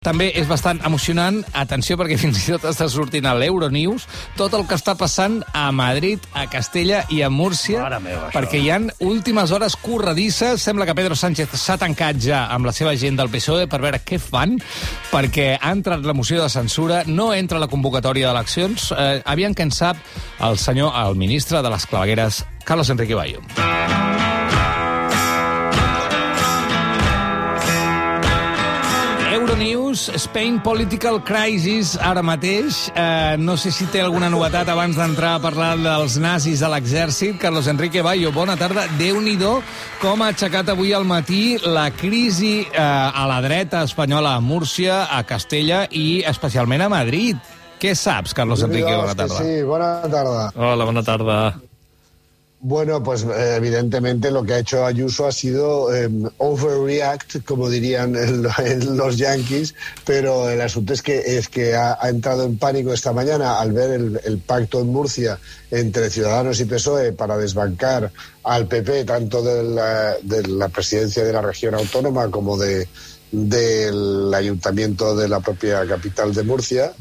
També és bastant emocionant, atenció perquè fins i tot està sortint a l'Euronews, tot el que està passant a Madrid, a Castella i a Múrcia, meva, això. perquè hi han últimes hores corredisses. Sembla que Pedro Sánchez s'ha tancat ja amb la seva gent del PSOE per veure què fan, perquè ha entrat la moció de censura, no entra la convocatòria d'eleccions. Eh, aviam que en sap el senyor, el ministre de les clavegueres, Carlos Enrique Bayo. Euronews, Spain Political Crisis, ara mateix. Eh, no sé si té alguna novetat abans d'entrar a parlar dels nazis a l'exèrcit. Carlos Enrique Bayo, bona tarda. déu nhi com ha aixecat avui al matí la crisi eh, a la dreta espanyola a Múrcia, a Castella i especialment a Madrid. Què saps, Carlos Enrique? Bona tarda. Sí, buena tarde. Hola, bona tarda. Bueno, pues eh, evidentemente lo que ha hecho Ayuso ha sido eh, overreact, como dirían los yankees, pero el asunto es que, es que ha, ha entrado en pánico esta mañana al ver el, el pacto en Murcia entre Ciudadanos y PSOE para desbancar al PP, tanto de la, de la presidencia de la región autónoma como de del ayuntamiento de la propia capital de Murcia.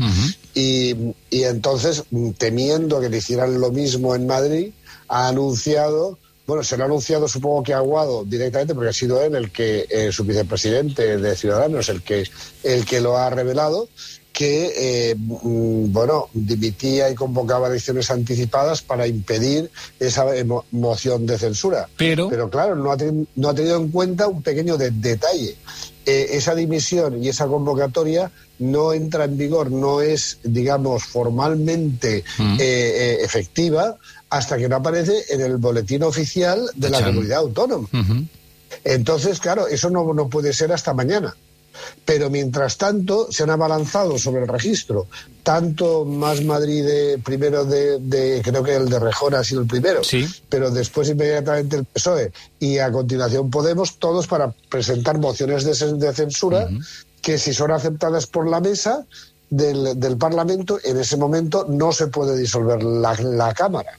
Y, y entonces temiendo que le hicieran lo mismo en Madrid ha anunciado, bueno, se lo ha anunciado supongo que a Aguado directamente porque ha sido él el que, eh, su vicepresidente de Ciudadanos, el que, el que lo ha revelado, que, eh, mm, bueno, dimitía y convocaba elecciones anticipadas para impedir esa emo- moción de censura. Pero- Pero claro, no ha, no ha tenido en cuenta un pequeño de- detalle. Eh, esa dimisión y esa convocatoria no entra en vigor, no es, digamos, formalmente Mm. eh, efectiva hasta que no aparece en el boletín oficial de la Chan. comunidad autónoma. Entonces, claro, eso no, no puede ser hasta mañana. Pero mientras tanto, se han abalanzado sobre el registro. Tanto Más Madrid, de- primero de, de- creo que el de Rejón ha sido el primero, Sí. pero después inmediatamente el PSOE y a continuación Podemos, todos para presentar mociones de, de censura que si son aceptadas por la mesa del, del Parlamento, en ese momento no se puede disolver la, la Cámara.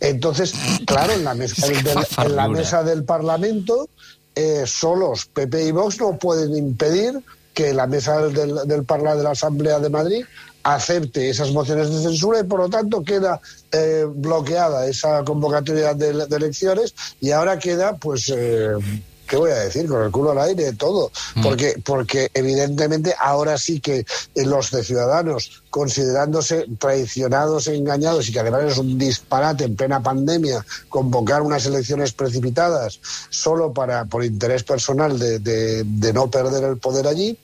Entonces, claro, en la mesa, del, en la mesa del Parlamento, eh, solos PP y Vox no pueden impedir que la mesa del, del Parla- de la Asamblea de Madrid acepte esas mociones de censura y por lo tanto queda eh, bloqueada esa convocatoria de, de elecciones y ahora queda pues eh, ¿Qué voy a decir? Con el culo al aire, todo. Porque, porque evidentemente ahora sí que eh, los de Ciudadanos, considerándose traicionados e engañados y que además es un disparate en plena pandemia convocar unas elecciones precipitadas solo para por interés personal de, de- de no perder el poder allí,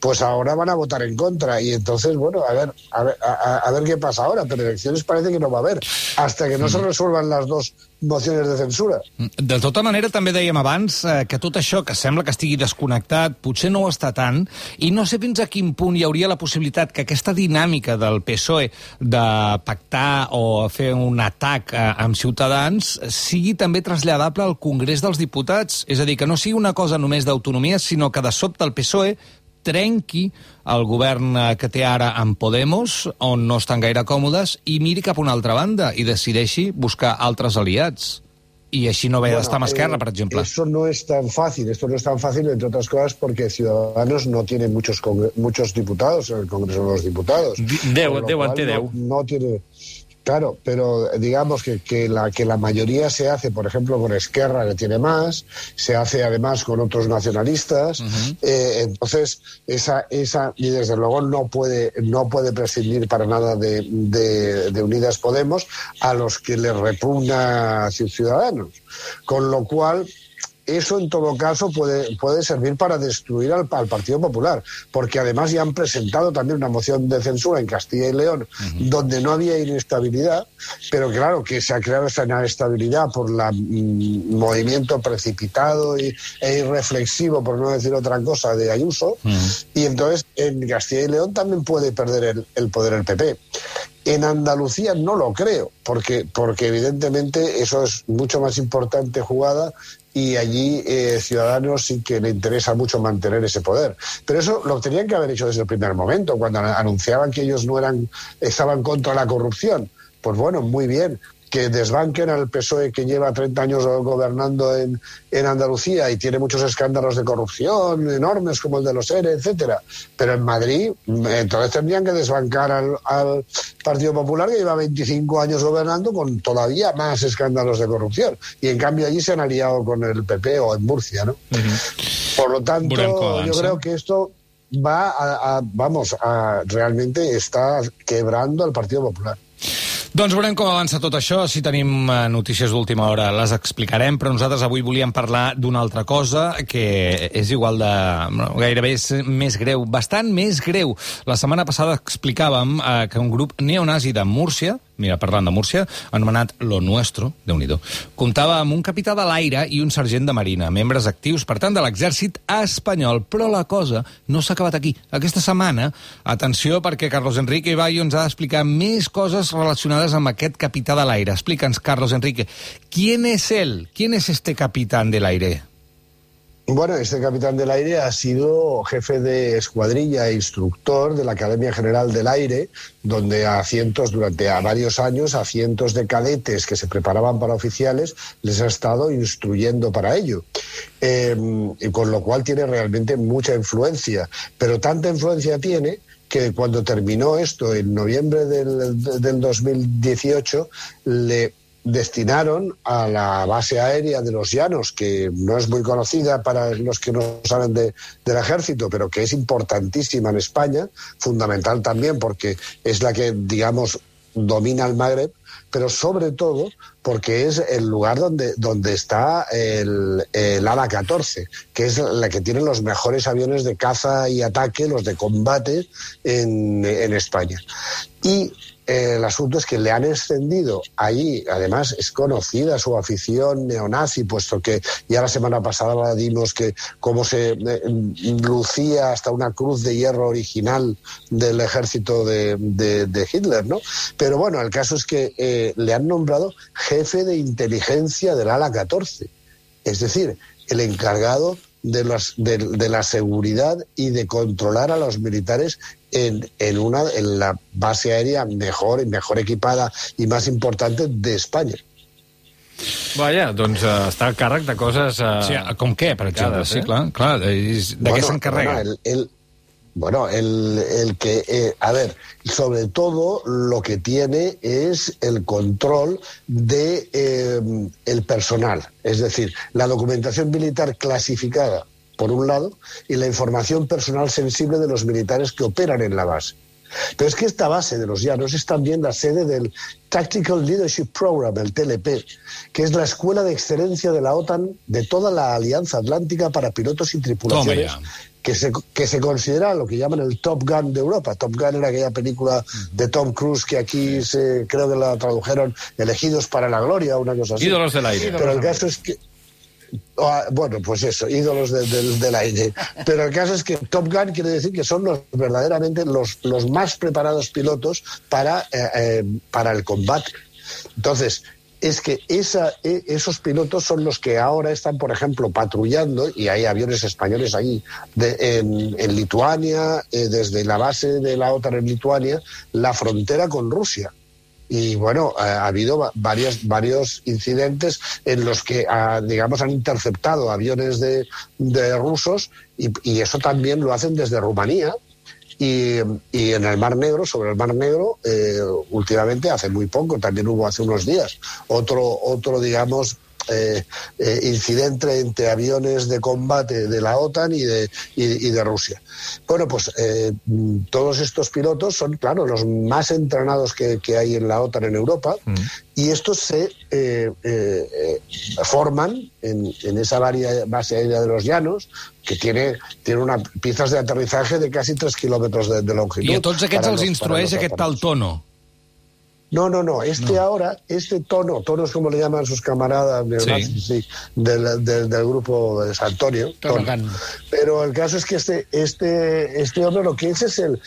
pues ahora van a votar en contra. Y entonces, bueno, a ver, a ver, a- a- ver qué pasa ahora. Pero elecciones parece que no va a haber hasta que no se resuelvan las dos mociones de censura. De tota manera, també dèiem abans eh, que tot això que sembla que estigui desconnectat potser no ho està tant, i no sé fins a quin punt hi hauria la possibilitat que aquesta dinàmica del PSOE de pactar o fer un atac eh, amb Ciutadans sigui també traslladable al Congrés dels Diputats. És a dir, que no sigui una cosa només d'autonomia, sinó que de sobte el PSOE trenqui el govern eh, que té ara amb Podemos, on no estan gaire còmodes, i miri cap a una altra banda i decideixi buscar altres aliats. I així no amb Bueno, Esquerra, eh, per exemple. Eso no es tan fácil. Esto no es tan fácil, entre otras cosas, porque Ciudadanos no tiene muchos muchos diputados en el Congreso de los Diputados. Di- deu, deu cual ante no- deu. No, tiene. Claro, pero digamos que, que, la, que la mayoría se hace, por ejemplo, con Esquerra, que tiene más, se hace además con otros nacionalistas. eh, entonces, esa, esa, y desde luego no puede, no puede prescindir para nada de, de- de Unidas Podemos a los que le repugna Ciudadanos. Con lo cual, eso en todo caso puede, puede servir para destruir al, al Partido Popular, porque además ya han presentado también una moción de censura en Castilla y León, donde no había inestabilidad, pero claro que se ha creado esa inestabilidad por el movimiento precipitado y, e irreflexivo, por no decir otra cosa, de Ayuso, y entonces en Castilla y León también puede perder el, el poder el PP. En Andalucía no lo creo, porque, porque evidentemente eso es mucho más importante jugada y allí eh, Ciudadanos sí que le interesa mucho mantener ese poder. Pero eso lo tenían que haber hecho desde el primer momento, cuando anunciaban que ellos no eran, estaban contra la corrupción. Pues bueno, muy bien. Que desbanquen al PSOE que lleva 30 años gobernando en, en Andalucía y tiene muchos escándalos de corrupción enormes como el de los ERE, etcétera. Pero en Madrid, entonces tendrían que desbancar al, al Partido Popular que lleva 25 años gobernando con todavía más escándalos de corrupción. Y en cambio allí se han aliado con el PP o en Murcia, ¿no? Uh -huh. Por lo tanto, yo creo que esto va a, a, vamos, a realmente está quebrando al Partido Popular. Doncs veurem com avança tot això. Si tenim eh, notícies d'última hora les explicarem, però nosaltres avui volíem parlar d'una altra cosa que és igual de... gairebé és més greu, bastant més greu. La setmana passada explicàvem eh, que un grup neonazi de Múrcia, mira, parlant de Múrcia, anomenat Lo Nuestro, déu nhi comptava amb un capità de l'aire i un sergent de marina, membres actius, per tant, de l'exèrcit espanyol. Però la cosa no s'ha acabat aquí. Aquesta setmana, atenció, perquè Carlos Enrique Ibayo ens ha d'explicar més coses relacionades amb aquest capità de l'aire. Explica'ns, Carlos Enrique, ¿quién es él? ¿Quién es este capitán del aire? Bueno, este capitán del aire ha sido jefe de escuadrilla e instructor de la Academia General del Aire, donde a cientos, durante a varios años, a cientos de cadetes que se preparaban para oficiales, les ha estado instruyendo para ello. Eh, y con lo cual tiene realmente mucha influencia. Pero tanta influencia tiene que cuando terminó esto en noviembre del, del 2018, le destinaron a la base aérea de los Llanos, que no es muy conocida para los que no saben de, del ejército, pero que es importantísima en España, fundamental también porque es la que, digamos, domina el Magreb, pero sobre todo porque es el lugar donde, donde está el, el ala 14, que es la que tiene los mejores aviones de caza y ataque, los de combate en, en España. Y eh, el asunto es que le han extendido allí, además es conocida su afición neonazi, puesto que ya la semana pasada dimos que cómo se eh, lucía hasta una cruz de hierro original del ejército de, de, de Hitler, ¿no? Pero bueno, el caso es que eh, le han nombrado jefe de inteligencia del ala 14, es decir, el encargado de, las, de, de, la seguridad y de controlar a los militares en, en, una, en la base aérea mejor, mejor equipada y más importante de España. Vaja, doncs uh, està a càrrec de coses... Uh, sí, com què, per exemple? Eh? Sí, clar, clar de, de bueno, què s'encarrega? Bueno, el, el, Bueno, el, el que, eh, a ver, sobre todo lo que tiene es el control de eh, el personal, es decir, la documentación militar clasificada por un lado y la información personal sensible de los militares que operan en la base. Pero es que esta base de los llanos es también la sede del Tactical Leadership Program, el TLP, que es la escuela de excelencia de la OTAN de toda la Alianza Atlántica para pilotos y tripulaciones. Que se, que se considera lo que llaman el Top Gun de Europa. Top Gun era aquella película de Tom Cruise que aquí se, creo que la tradujeron Elegidos para la Gloria, una cosa así. Ídolos del aire. Pero el caso es que bueno, pues eso, ídolos de, de, del aire. Pero el caso es que Top Gun quiere decir que son los verdaderamente los, los más preparados pilotos para, eh, eh, para el combate. Entonces, es que esa, esos pilotos son los que ahora están, por ejemplo, patrullando, y hay aviones españoles allí, de, en, Lituania, eh, desde la base de la OTAN en Lituania, la frontera con Rusia y bueno, ha habido varios, varios incidentes en los que, digamos, han interceptado aviones de, de rusos y, y, eso también lo hacen desde Rumanía. Y, y, en el Mar Negro, sobre el Mar Negro, eh, últimamente, hace muy poco, también hubo hace unos días, otro, otro digamos, eh, eh, incidente entre aviones de combate de la OTAN y de, y, y de Rusia. Bueno, pues eh, todos estos pilotos son, claro, los más entrenados que, que hay en la OTAN en Europa mm. y estos se forman en, en esa varia, base aérea de los llanos que tiene, tiene una, piezas de aterrizaje de casi 3 kilómetros de, de longitud. I a tots aquests els instrueix aquest tal tono. No, no, no. Este no. ahora, este tono, tono es como le llaman sus camaradas neonazis, sí. sí, del, del, del, grupo de San Antonio. Tono. Pero el caso es que este, este, este hombre lo que es es el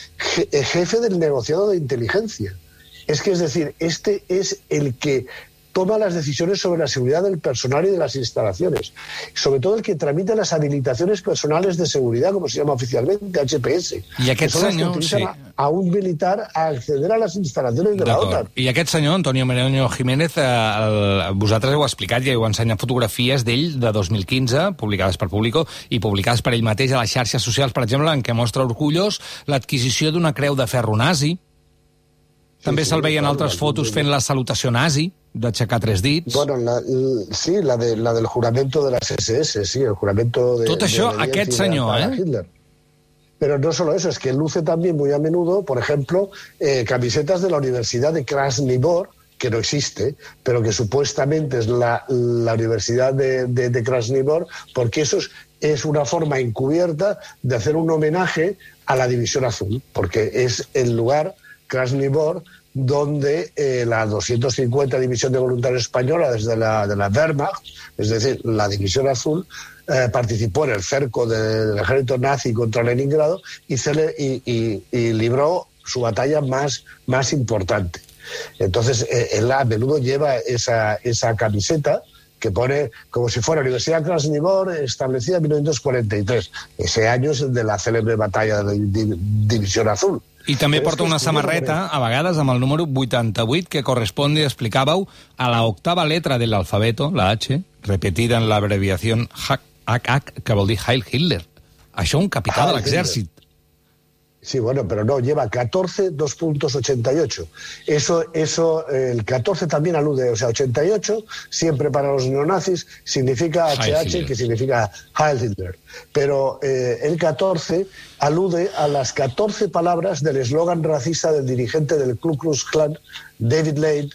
jefe del negociado de inteligencia. Es que, es decir, este es el que toma las decisiones sobre la seguridad del personal y de las instalaciones. Sobre todo el que tramita las habilitaciones personales de seguridad, como se llama oficialmente, HPS. I aquest senyor, sí. A a un militar a acceder a les instal·lacions de la OTAN. I aquest senyor, Antonio Mereño Jiménez, eh, el, vosaltres heu explicat i heu ensenyat fotografies d'ell de 2015, publicades per Público, i publicades per ell mateix a les xarxes socials, per exemple, en què mostra orgullós l'adquisició d'una creu de ferro nazi. També sí, se'l veien altres fotos fent la salutació nazi, d'aixecar tres dits. Bueno, la, sí, la, de, la del juramento de las SS, sí, el juramento de... Tot això, de aquest senyor, eh? Hitler. Pero no solo eso, es que luce también muy a menudo, por ejemplo, eh, camisetas de la Universidad de Krasnivor, que no existe, pero que supuestamente es la, la Universidad de, de, de, Krasnivor, porque eso es, es, una forma encubierta de hacer un homenaje a la División Azul, porque es el lugar, Krasnivor, donde eh, la 250 División de Voluntarios Española, desde la, de la Wehrmacht, es decir, la División Azul, eh, participó en el cerco de, del ejército nazi contra Leningrado y, cele, y, libró su batalla más, más importante. Entonces, eh, él a menudo lleva esa, esa camiseta que pone como si fuera Universidad Krasnivor, establecida en 1943. Ese año es el de la célebre batalla de la División Azul. I també Però porta una samarreta, a vegades, amb el número 88, que corresponde, explicàveu, a la octava letra de l'alfabeto, la H, repetida en l'abreviació HH, que vol dir Heil Hitler. Això un capità de l'exèrcit. Sí, bueno, pero no, lleva 14, 2 puntos 88. Eso, eso, el 14 también alude, o sea, 88 siempre para los neonazis significa HH, que significa Heil Hitler. Pero eh, el 14 alude a las 14 palabras del eslogan racista del dirigente del Ku Klux Klan, David Lade,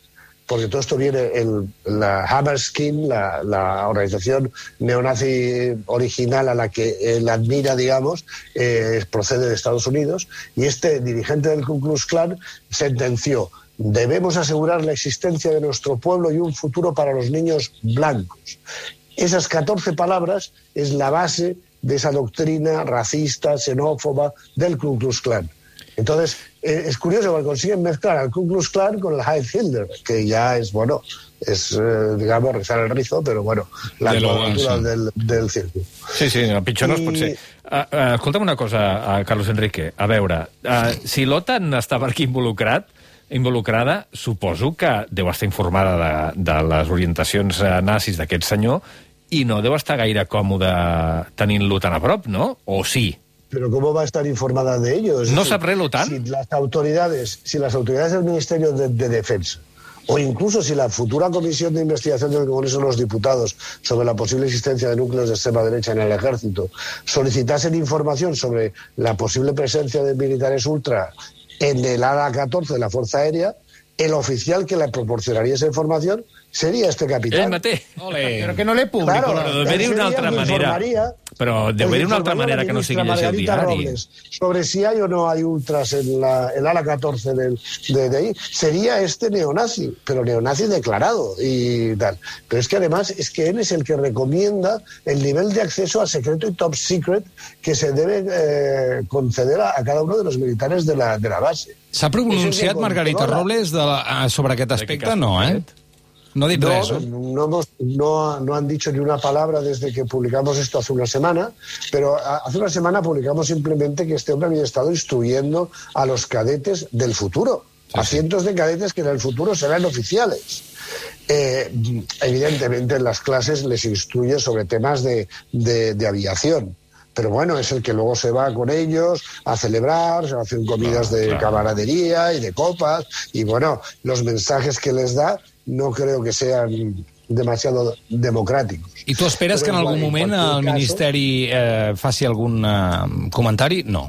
porque todo esto viene en la Hammerskin, la, la organización neonazi original a la que él admira, digamos, eh, procede de Estados Unidos, y este dirigente del Ku Klux Klan sentenció debemos asegurar la existencia de nuestro pueblo y un futuro para los niños blancos. Esas 14 palabras es la base de esa doctrina racista, xenófoba del Ku Klux Klan. Entonces, eh, es curioso porque consiguen mezclar al Ku Klux Klan con el Heil Hitler, que ya es, bueno, és, eh, digamos, rizar el rizo, però, bueno, la de cultura sí. del, del circo. Sí, sí, el pitjor I... no es pot ser. Uh, uh, escolta'm una cosa, uh, Carlos Enrique. A veure, uh, si l'OTAN estava aquí involucrat, involucrada, suposo que deu estar informada de, de les orientacions uh, nazis d'aquest senyor i no deu estar gaire còmode tenint-lo tan a prop, no? O sí? Pero ¿cómo va a estar informada de ello? Es ¿No sabré l'OTAN? Si las autoridades, si las autoridades del Ministerio de, de Defensa o incluso si la futura comisión de investigación del Congreso de los Diputados sobre la posible existencia de núcleos de extrema derecha en el ejército solicitasen información sobre la posible presencia de militares ultra en el ala 14 de la Fuerza Aérea, el oficial que le proporcionaría esa información sería este capitán. Eh, Però que no l'he publicat. Claro, haver una altra manera. Però deu haver una altra manera que no sigui llegir el diari. Robles, sobre si hay o no hay ultras en la, el ala 14 del, de, de ahí, sería este neonazi, pero neonazi declarado y tal. Pero es que además es que él es el que recomienda el nivel de acceso a secreto y top secret que se debe eh, conceder a, a cada uno de los militares de la, de la base. S'ha pronunciat Margarita Robles de la, sobre aquest aspecte? No, eh? No, hemos, no, no, han dicho ni una palabra desde que publicamos esto hace una semana, pero hace una semana publicamos simplemente que este hombre había estado instruyendo a los cadetes del futuro, sí, a cientos de cadetes que en el futuro serán oficiales. Eh, evidentemente en las clases les instruye sobre temas de, de, de aviación pero bueno, es el que luego se va con ellos a celebrar, se hacen comidas de claro. camaradería y de copas, y bueno, los mensajes que les da no creo que sean demasiado democràtics. I tu esperes Però, que en algun moment en el Ministeri eh, faci algun eh, comentari? No.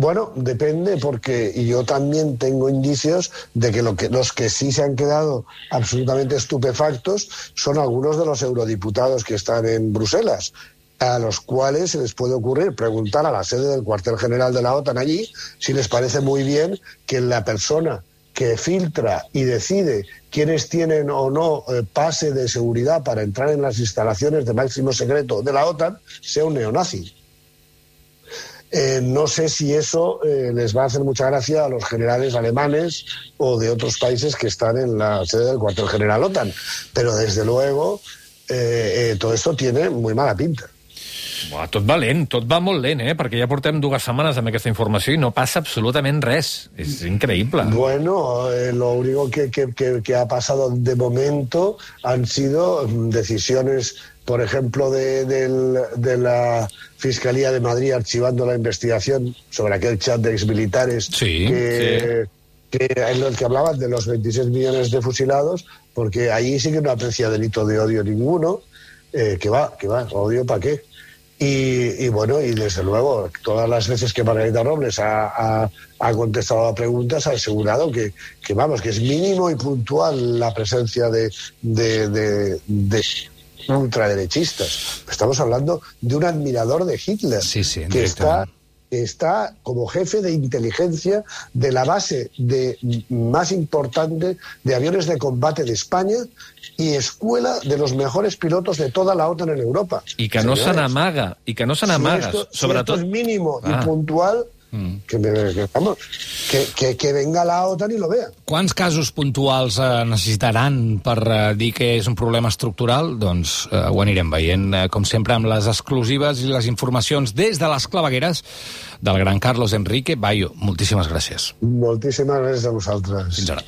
Bueno, depende, porque yo también tengo indicios de que, lo que los que sí se han quedado absolutamente estupefactos son algunos de los eurodiputados que están en Bruselas, a los cuales se les puede ocurrir preguntar a la sede del cuartel general de la OTAN allí si les parece muy bien que la persona que filtra y decide quiénes tienen o no eh, pase de seguridad para entrar en las instalaciones de máximo secreto de la OTAN sea un neonazi. Eh, no sé si eso eh, les va a hacer mucha gracia a los generales alemanes o de otros países que están en la sede del cuartel general OTAN, pero desde luego todo esto tiene muy mala pinta. Buah, tot va lent, tot va molt lent, eh? perquè ja portem dues setmanes amb aquesta informació i no passa absolutament res. És increïble. Bueno, eh, lo único que, que, que, que ha pasado de momento han sido decisiones por ejemplo, de, del, de, la Fiscalía de Madrid archivando la investigación sobre aquel chat de exmilitares sí, que, sí. que, en el que hablaban de los 26 millones de fusilados, porque ahí sí que no aprecia delito de odio ninguno, eh, que va, que va, odio para qué. Y, y, bueno, y desde luego, todas las veces que Margarita Robles ha, ha, ha contestado a preguntas, ha asegurado que, que, vamos, que es mínimo y puntual la presencia de, de, de, de ultraderechistas. Estamos hablando de un admirador de Hitler sí, sí, que está que está como jefe de inteligencia de la base de, más importante de aviones de combate de España y escuela de los mejores pilotos de toda la OTAN en Europa. No se n'amaga, no se n'amaga. Si esto es mínimo Ah. y puntual, Mm. que, que, vamos, que, que, que venga la OTAN y lo vea. Quants casos puntuals eh, necessitaran per eh, dir que és un problema estructural? Doncs eh, ho anirem veient, eh, com sempre, amb les exclusives i les informacions des de les clavegueres del gran Carlos Enrique Bayo. Moltíssimes gràcies. Moltíssimes gràcies a vosaltres. Fins ara.